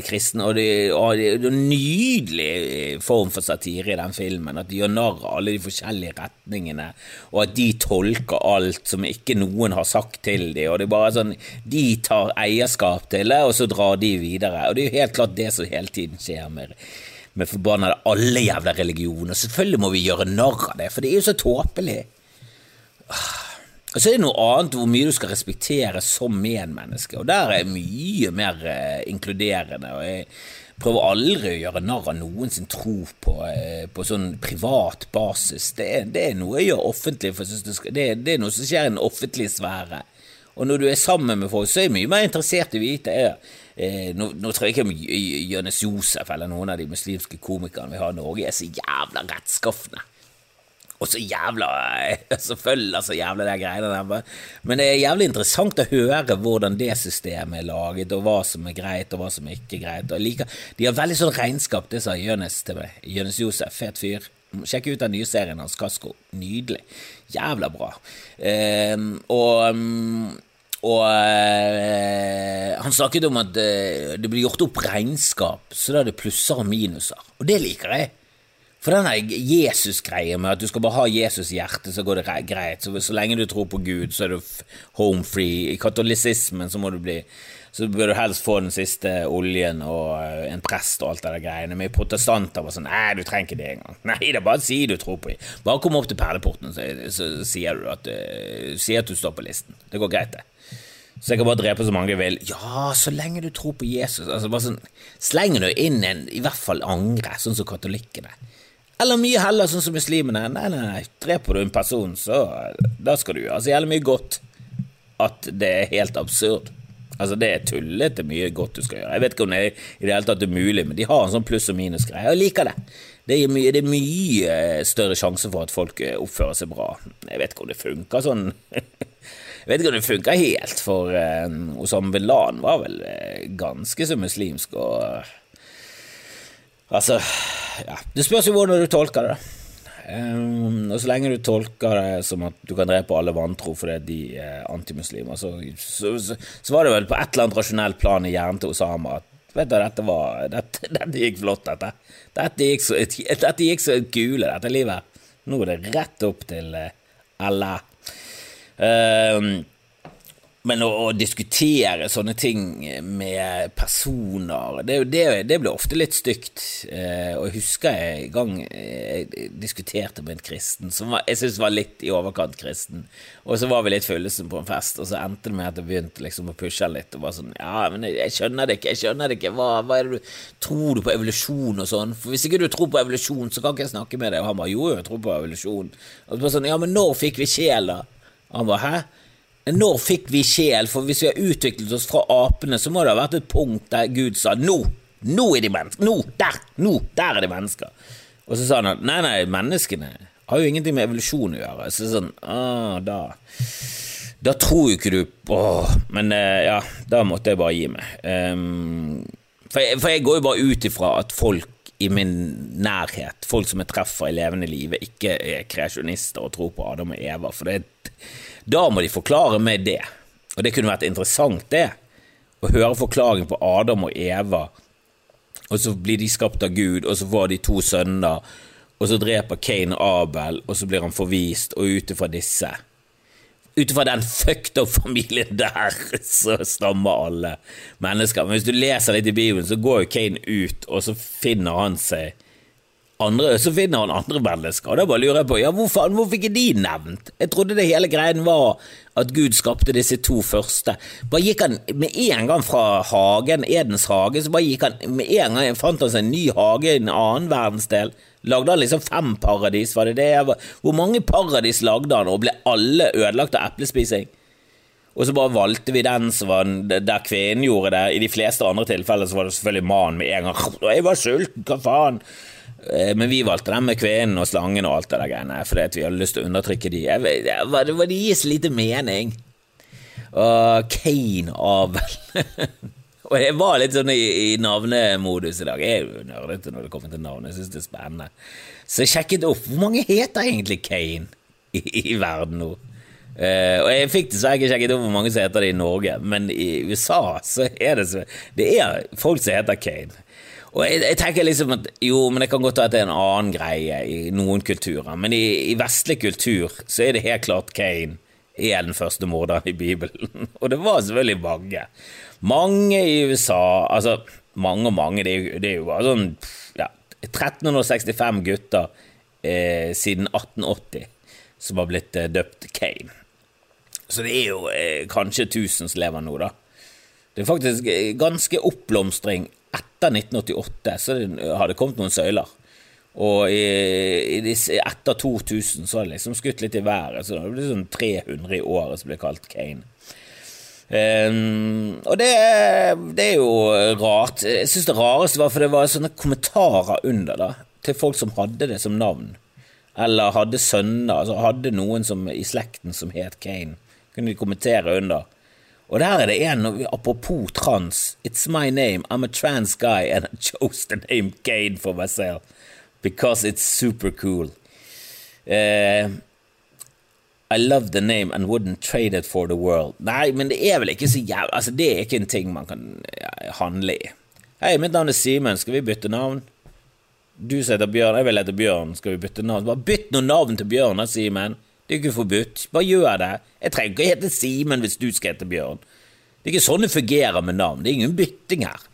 kristne, og det, er en nydelig form for satire i den filmen. At de gjør narr av alle de forskjellige retningene, og at de tolker alt som ikke noen har sagt til dem. Og det er bare sånn, De tar eierskap til det, og så drar de videre. Og det er jo helt klart det som hele tiden skjer med, med forbannede alle jævla religioner. Selvfølgelig må vi gjøre narr av det, for det er jo så tåpelig. Og så er det noe annet hvor mye du skal respektere som medmenneske, og der er jeg mye mer eh, inkluderende. og jeg prøver aldri å gjøre narr av noen sin tro på, eh, på sånn privat basis. Det det er, noe jeg gjør offentlig, for det, skal, det, det, er noe som skjer i den offentlige sfære. Og når du er sammen med folk, så er jeg mye mer interessert i å vite eh, nå, nå, tror jeg ikke om Jonis Josef eller noen av de muslimske komikerne vi har i Norge, er så jævla rettskafne. Og så jævla Selvfølgelig så jævla de greiene der. Men det er jævlig interessant å høre hvordan det systemet er laget, og hva som er greit, og hva som ikke er greit. Like, de har veldig sånn regnskap, det sa Jonis til meg. Jonis Josef, fet fyr. Sjekk ut den nye serien hans, Kasko. Nydelig. Jævla bra. Um, og, og øh, han snakket om at øh, det blir gjort opp regnskap, så da er det plusser og minuser. Og det liker jeg. For denne Jesus-greia med at du skal bare ha Jesus i hjertet, så går det greit. Så, så lenge du tror på Gud, så er du home free. I katolisismen så må du bli så bør du helst få den siste oljen og eh, en prest og alt det der greiene. Men protestanter var sånn Nei, du trenger ikke det engang. Nei det er bare å si du tror på dem. Bare kom opp til perleporten, så, så sier du at, uh, sier at du står på listen. Det går greit, det. Så jeg kan bare drepe så mange jeg vil. Ja, så lenge du tror på Jesus. Altså bare sånn, Slenger du inn en i hvert fall angre, sånn som katolikkene. Eller mye heller sånn som muslimene. Nei, nei, nei, dreper du en person, så da skal du gjøre så jævlig mye godt at det er helt absurd. Altså, det er tullete mye godt du skal gjøre. Jeg vet ikke om det er i det hele tatt er mulig, men de har en sånn pluss- og minus-greie. Jeg liker det. Det er, mye, det er, mye, større sjanse for at folk eh, oppfører seg bra. Jeg vet ikke om det funker sånn Jeg vet ikke om det funker helt, for uh, Osama bin Laden var vel ganske så muslimsk og Altså, ja Det spørs jo hvordan du tolker det. Um, og så lenge du tolker det som at du kan drepe alle vantro fordi de er antimuslimer, så, så, så, så, var det vel på et eller annet rasjonelt plan i hjernen til Osama at vet du, dette, var, dette, dette gikk flott, dette. Dette gikk så, dette gikk så gule, dette livet. Nå er det rett opp til uh, Allah. Um, men å, å, diskutere sånne ting med personer, det, det, det blir ofte litt stygt. Eh, og jeg husker jeg en gang jeg diskuterte med en kristen som var, jeg syntes var litt i overkant kristen. Og så var vi litt fullesen på en fest, og så endte det med at jeg begynte liksom å pushe litt. Og var sånn Ja, men jeg, jeg, skjønner det ikke, jeg skjønner det ikke. Hva, hva er det du Tror du på evolusjon og sånn? For hvis ikke du tror på evolusjon, så kan ikke jeg snakke med deg. Og han bare jo, jeg tror på evolusjon. Og så bare sånn Ja, men når fikk vi sjel, da? Og han bare hæ? Når fikk vi sjel? For hvis vi har utviklet oss fra apene, så må det ha vært et punkt der Gud sa nå, nå er de mennesker, nå, der, nå, der er de mennesker. Og så sa han at nei, nei, menneskene har jo ingenting med evolusjon å gjøre. Så sånn, ah, da Da tror jo ikke du Åh, men eh, ja, da måtte jeg bare gi meg. Um, for, jeg, for jeg går jo bare ut ifra at folk i min nærhet, folk som jeg treffer i levende livet, ikke er kreasjonister og tror på Adam og Eva. For det, da må de forklare meg det. Og det kunne vært interessant, det. Å høre forklaringen på Adam og Eva, og så blir de skapt av Gud, og så får de to sønner, og så dreper Kane Abel, og så blir han forvist, og ut ifra disse ut ifra den fucked up familien der, så stammer alle mennesker. Men hvis du leser litt i Bibelen, så går jo Kane ut, og så finner han seg andre, så finner han andre mennesker. Og da bare lurer jeg på ja, hvor faen, hvorfor ikke de nevnt? Jeg trodde det hele greien var at Gud skapte disse to første. Bare gikk han med en gang fra hagen, Edens hage, så bare gikk han med en gang fant han seg en ny hage i en annen verdensdel. Lagde han liksom fem paradis, var det det? Hvor mange paradis lagde han, og ble alle ødelagt av eplespising? Og så bare valgte vi den som var der kvinnen gjorde det. I de fleste andre tilfeller så var det selvfølgelig mannen med en gang. Jeg var sulten, hva faen? Eh, men vi valgte den med kvenen og slangen og alt det der greiene fordi vi hadde lyst til å undertrykke de. Det var, det gir gis lite mening. Og Kane Abel Og jeg var litt sånn i, i navnemodus i dag. Jeg er jo nerdete når det kommer til navn. Jeg syns det er spennende. Så jeg sjekket opp hvor mange heter egentlig Kane i, i verden nå. Uh, og jeg fikk det, jeg ikke sjekket opp hvor mange som heter det i Norge, men i USA så er det så Det er folk som heter Kane. Og jeg, jeg, tenker liksom at jo, men det kan godt være at det er en annen greie i noen kulturer, men i, i vestlig kultur så er det helt klart Kane er den første morderen i Bibelen. Og det var selvfølgelig mange. Mange i USA, altså mange og mange, det er, det er jo bare sånn ja, 1365 gutter eh, siden 1880 som har blitt eh, døpt Kane. Så det er jo eh, kanskje 1000 som lever nå, da. Det er faktisk eh, ganske oppblomstring etter 1988 så har det kommet noen søyler. Og i, i, etter 2000 så har det liksom skutt litt i været, så det blir sånn 300 i året som blir kalt Kane. Um, og det, det, er jo rart. Jeg syns det rareste var for det var sånne kommentarer under da, til folk som hadde det som navn. Eller hadde sønner, altså hadde noen som, i slekten som het Kane. Kunne de kommentere under. Og der er det en, apropos trans, It's my name, I'm a trans guy, and I chose the name Kane for myself because it's super cool. Uh, I love the name and wouldn't trade it for the world. Nei, men det er vel ikke så jævlig Altså, det er ikke en ting man kan ja, handle i. Hei, mitt navn er Simen, skal vi bytte navn? Du som heter Bjørn, jeg vil hete Bjørn, skal vi bytte navn? Bare bytt noe navn til Bjørn, da, Simen. Det er jo ikke forbudt. Bare gjør det. Jeg trenger ikke å hete Simen hvis du skal hete Bjørn. Det er ikke sånn det fungerer med navn. Det er ingen bytting her.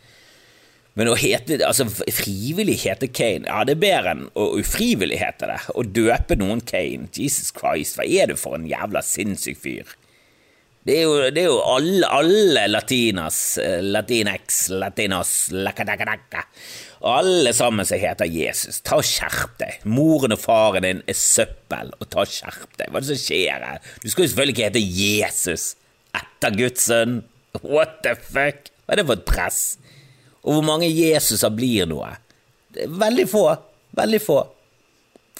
Men å hete altså frivillig hete Kane, ja, det er bedre enn å ufrivillig hete det. Å døpe noen Kane, Jesus Christ, hva er du for en jævla sinnssyk fyr? Det er jo, det er jo alle, alle latinas, eh, latinex, latinos, lakadakadaka Alle sammen som heter Jesus. Ta og Skjerp deg. Moren og faren din er søppel, og ta og skjerp deg. Hva er det som skjer her? Du skal jo selvfølgelig ikke hete Jesus etter Guds sønn. What the fuck? Hva er det for et press? Og hvor mange Jesuser blir noe? Veldig få. Veldig få.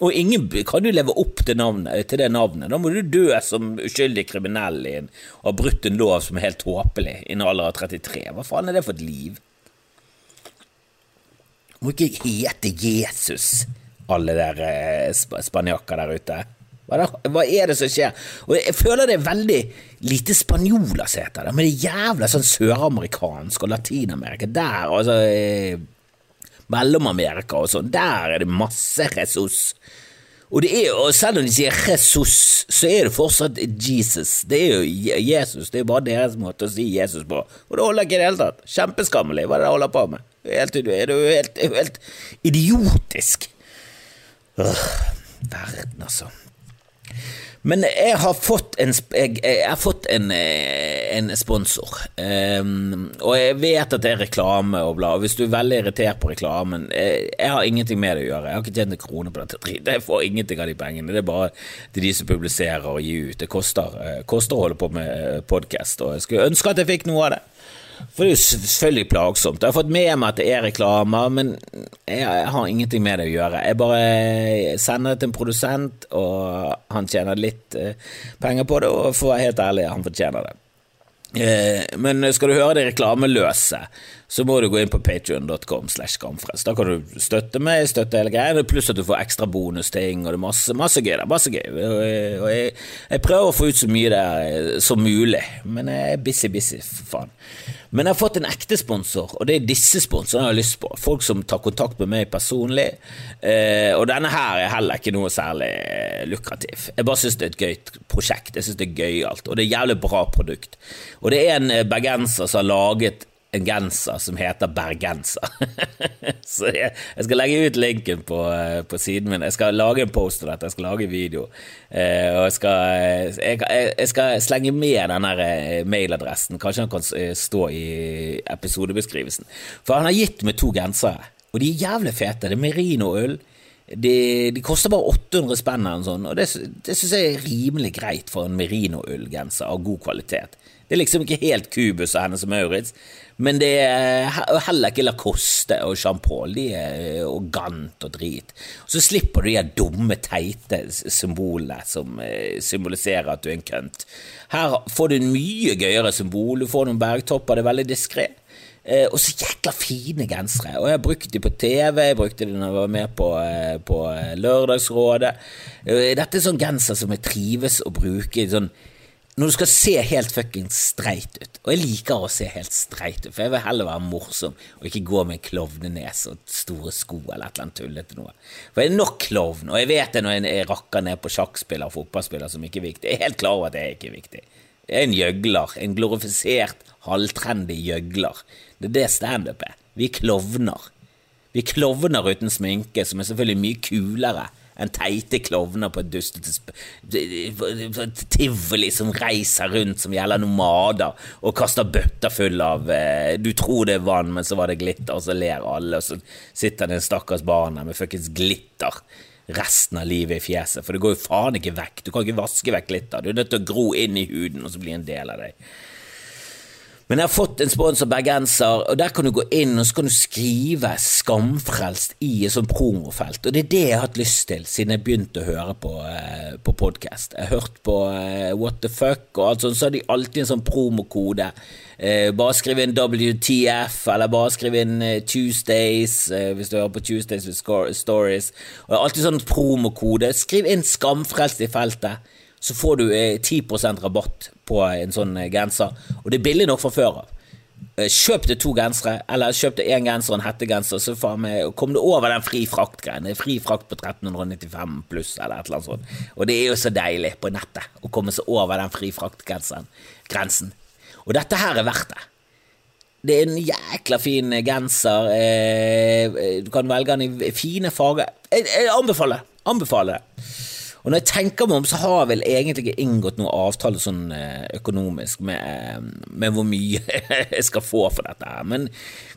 Og ingen kan jo leve opp til, navnet, til det navnet. Da må du dø som uskyldig kriminell og ha brutt en lov som er helt tåpelig i en alder av 33. Hva faen er det for et liv? Må ikke hete Jesus, alle der eh, spanjakker der ute. Hva, hva, er det som skjer? Og Jeg føler det er veldig lite spanjoler som heter det, men det er jævla sånn søramerikansk og Latin-Amerika. Der, altså eh, Mellom-Amerika og sånn, der er det masse Jesus. Og, er, og selv om de sier Jesus, så er det fortsatt Jesus. Det er jo Jesus, det er bare deres måte å si Jesus på. Og det holder ikke i det hele tatt. Kjempeskammelig, hva er det de holder på med? Helt, det er jo helt, helt, idiotisk. Øh, verden, altså. Men jeg har fått en, jeg, jeg har fått en, eh, en sponsor, um, og jeg vet at det er reklame og bla. Hvis du er veldig irritert på reklamen jeg, eh, jeg har ingenting med det å gjøre. Jeg har ikke tjent en krone på dette dritet. Jeg får ingenting av de pengene. Det er bare til de som publiserer og gir ut. Det koster, eh, koster å holde på med podkast, og jeg skulle ønske at jeg fikk noe av det. For det er jo selvfølgelig plagsomt. Jeg har fått med meg at det er reklamer, men jeg, har ingenting med det å gjøre. Jeg bare sender det til en produsent, og han tjener litt eh, penger på det, og for å være helt ærlig, han fortjener det. Eh, men skal du høre det reklameløse, så må du gå inn på patrion.com. Da kan du støtte meg, støtte hele greia, pluss at du får ekstra bonusting, og det er masse, masse gøy der. Masse gøy. Og jeg, jeg, prøver å få ut så mye der som mulig, men jeg er busy, busy, for faen. Men jeg har fått en ekte sponsor, og det er disse sponsorene jeg har lyst på. Folk som tar kontakt med meg personlig. Eh, og denne her er heller ikke noe særlig eh, lukrativ. Jeg bare syns det er et gøyt prosjekt. Jeg synes det er gøyalt, og det er et jævlig bra produkt. Og det er en eh, bergenser som har laget en genser som heter bergenser. så jeg, jeg, skal legge ut linken på, eh, på, siden min. Jeg skal lage en post av dette, jeg skal lage en video. Eh, og jeg skal, jeg, jeg skal, slenge med den eh, mailadressen. Kanskje han kan eh, stå i episodebeskrivelsen. For han har gitt meg to gensere, og de er jævlig fete. Det er merino-ull. De, de, koster bare 800 spenn, sånn, og det, det syns jeg er rimelig greit for en merino-ullgenser av god kvalitet. Det er liksom ikke helt Kubus og Hennes Maurits, men det er heller ikke Lacoste og Jean Paul. De er og Gant og drit. Så slipper du de dumme, teite symbolene som eh, symboliserer at du er en kønt. Her får du en mye gøyere symbol. Du får noen bergtopper, det er veldig diskré. Eh, og så jækla fine gensere. Og jeg har brukt dem på TV, jeg brukte dem når jeg var med på, eh, på Lørdagsrådet. Dette er sånn genser som jeg trives å bruke. sånn når du skal se helt fuckings streit ut, og jeg liker å se helt streit ut, for jeg vil heller være morsom og ikke gå med klovnenese og store sko eller et eller annet tullete noe. For jeg er nok klovn, og jeg vet det når jeg rakker ned på sjakkspiller og fotballspiller som ikke er viktig. Jeg er helt klar over at er ikke viktig. Det er en gjøgler, en glorifisert, halvtrendy gjøgler. Det er det standup er. Vi er klovner. Vi er klovner uten sminke, som er selvfølgelig mye kulere enn teite klovner på et dustete tivoli som reiser rundt som gjelder nomader og kaster bøtter full av eh, Du tror det er vann, men så var det glitter, og så ler alle, og så sitter det en stakkars barn der med fuckings glitter resten av livet i fjeset, for det går jo faen ikke vekk. Du kan ikke vaske vekk glitter. Du er nødt til å gro inn i huden, og så bli en del av deg. Men jeg har fått en sponsor bergenser, og der kan du gå inn og så kan du skrive 'Skamfrelst' i et sånt promofelt. Og det er det jeg har hatt lyst til siden jeg begynte å høre på, eh, på podkast. Jeg har hørt på eh, What the fuck og alt sånt, så har de alltid en sånn promokode. Eh, bare skriv inn WTF, eller bare skriv inn eh, Tuesdays, eh, hvis du hører på Tuesdays with Stories. Og alltid sånn promokode. Skriv inn 'Skamfrelst' i feltet. Så får du eh, 10% rabatt på en sånn eh, genser, og det er billig nok fra før av. Eh, Kjøp deg to gensere, eller kjøp deg én genser og en hettegenser, så faen meg kom du over den fri frakt-greiene. Fri frakt på 1395 pluss, eller et eller annet sånt. Og det er jo så deilig på nettet å komme seg over den fri frakt-grensen. Og dette her er verdt det. Det er en jækla fin genser. Eh, du kan velge den i fine farger. Jeg anbefaler det. Anbefaler det. Og når jeg tenker meg om, så har jeg vel egentlig ikke inngått noen avtale sånn eh, økonomisk med, eh, med hvor mye jeg skal få for dette her. Men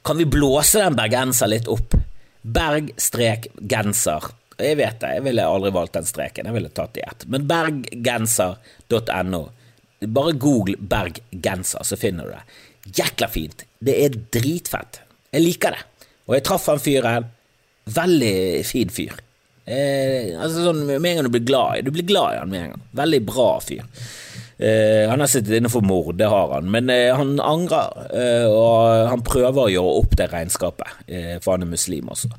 kan vi blåse den bergenser litt opp? Berg-genser. Jeg vet det, jeg ville aldri valgt den streken, jeg ville tatt i ett. Men berggenser.no. Bare google berggenser, så finner du det. Jækla fint. Det er dritfett. Jeg liker det. Og jeg traff han fyren. Veldig fin fyr. Eh, altså sånn, Med en gang du blir glad i Du blir glad i han med en gang. Veldig bra fyr. Eh, han har sittet inne for mord, det har han, men eh, han angrer, eh, og han prøver å gjøre opp det regnskapet, eh, for han er muslim også.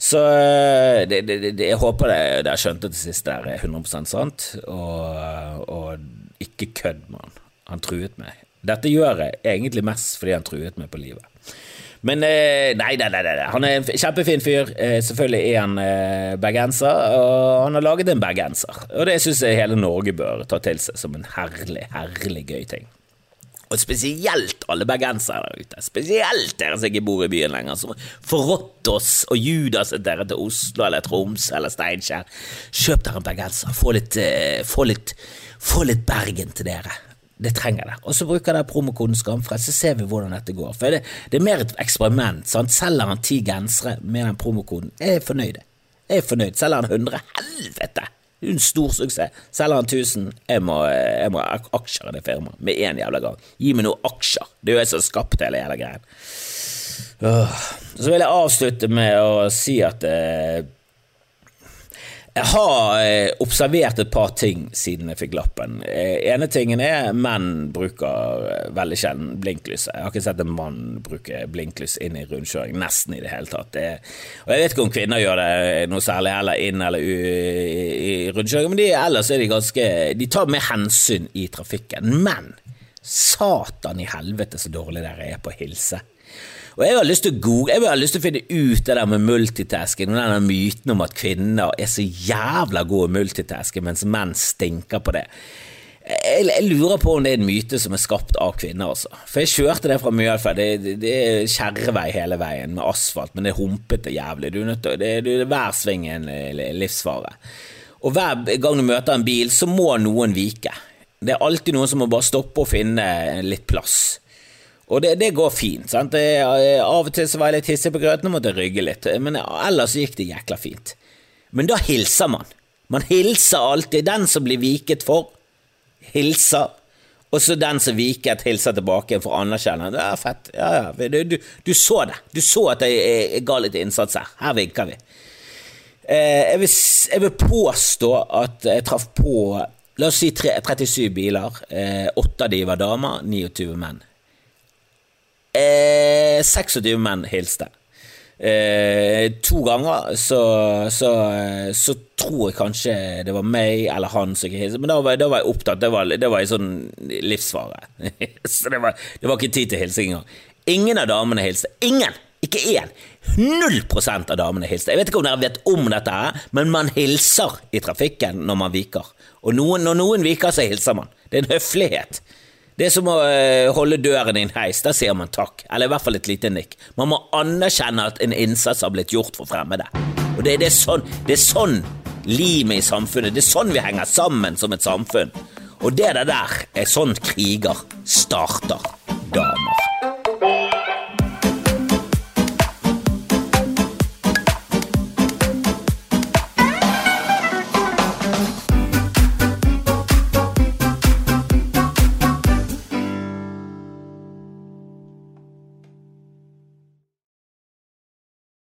Så eh, det, det, det, jeg håper det, det har skjønt det til sist der er 100% sant, og, og ikke kødd med han. Han truet meg. Dette gjør jeg egentlig mest fordi han truet meg på livet. Men eh, nei, nei, nei, nei, han er en kjempefin fyr. Eh, selvfølgelig er han eh, bergenser, og han har laget en bergenser. Og det syns jeg hele Norge bør ta til seg som en herlig, herlig gøy ting. Og spesielt alle bergensere der ute. Spesielt dere som ikke bor i byen lenger, som forrådte oss og Judas dere til Oslo eller Troms eller Steinkjer. Kjøp dere en bergenser. Få litt, få litt, få litt Bergen til dere. Det trenger det. Og så bruker dere promokoden Skamfrelst, så ser vi hvordan dette går. For det, det er mer et eksperiment. sant? Selger han ti gensere med den promokoden, jeg er fornøyd. Jeg er fornøyd. Selger han 100, helvete! Det er en stor suksess. Selger han 1000, jeg må, jeg må ha aksjer i det firmaet med en jævla gang. Gi meg noen aksjer. Det er jo jeg som har skapt hele jævla greien. Så vil jeg avslutte med å si at eh, jeg har eh, observert et par ting siden jeg fikk lappen. Eh, ene tingen er menn bruker eh, veldig sjelden blinklys. Jeg har ikke sett en mann bruke blinklys inn i rundkjøring, nesten i det hele tatt. Det, og Jeg vet ikke om kvinner gjør det noe særlig heller inn eller u, i, rundkjøring, men de, ellers er de ganske De tar mer hensyn i trafikken. Men satan i helvete så dårlig dere er på å hilse. Og jeg har lyst til å jeg har lyst til å finne ut det der med multitasking og den myten om at kvinner er så jævla gode multitasking, mens menn stinker på det. Jeg, jeg, lurer på om det er en myte som er skapt av kvinner, altså. For jeg kjørte det fra Mjølfa. Det, det, det, er kjerrevei hele veien med asfalt, men det er humpete jævlig. Du er nødt til, det, det, hver sving er en livsfare. Og hver gang du møter en bil, så må noen vike. Det er alltid noen som må bare stoppe og finne litt plass. Og det, det går fint. sant? Jeg, av og til så var jeg litt hissig på grøten og måtte rygge litt, men ellers gikk det jækla fint. Men da hilser man. Man hilser alltid. Den som blir viket for, hilser. Og så den som viket, hilser tilbake for å anerkjenne. Det er fett. Ja, ja. Du, du, du, så det. Du så at jeg, jeg, ga litt innsats her. Her vinker vi. Eh, jeg, vil, jeg, vil, påstå at jeg traff på La oss si 37 biler. Eh, åtte av de var damer, 29 menn. Eh, 26 menn hilste. Eh, to ganger så, så, så, tror jeg kanskje det var meg eller han som ikke hilste, men da var, da var, jeg opptatt. Det var, det var en sånn livsfare. så det var, det var, ikke tid til hilsing engang. Ingen av damene hilste. Ingen! Ikke én! Null prosent av damene hilste. Jeg vet ikke om dere vet om dette, men man hilser i trafikken når man viker. Og noen, når noen viker, så hilser man. Det er en høflighet. Det er som å uh, holde døren i en heis. Da sier man takk, eller i hvert fall et lite nikk. Man må anerkjenne at en innsats har blitt gjort for fremmede. Og det, det, er sånn, det sånn limet i samfunnet Det er sånn vi henger sammen som et samfunn. Og det der er sånn kriger starter dagen.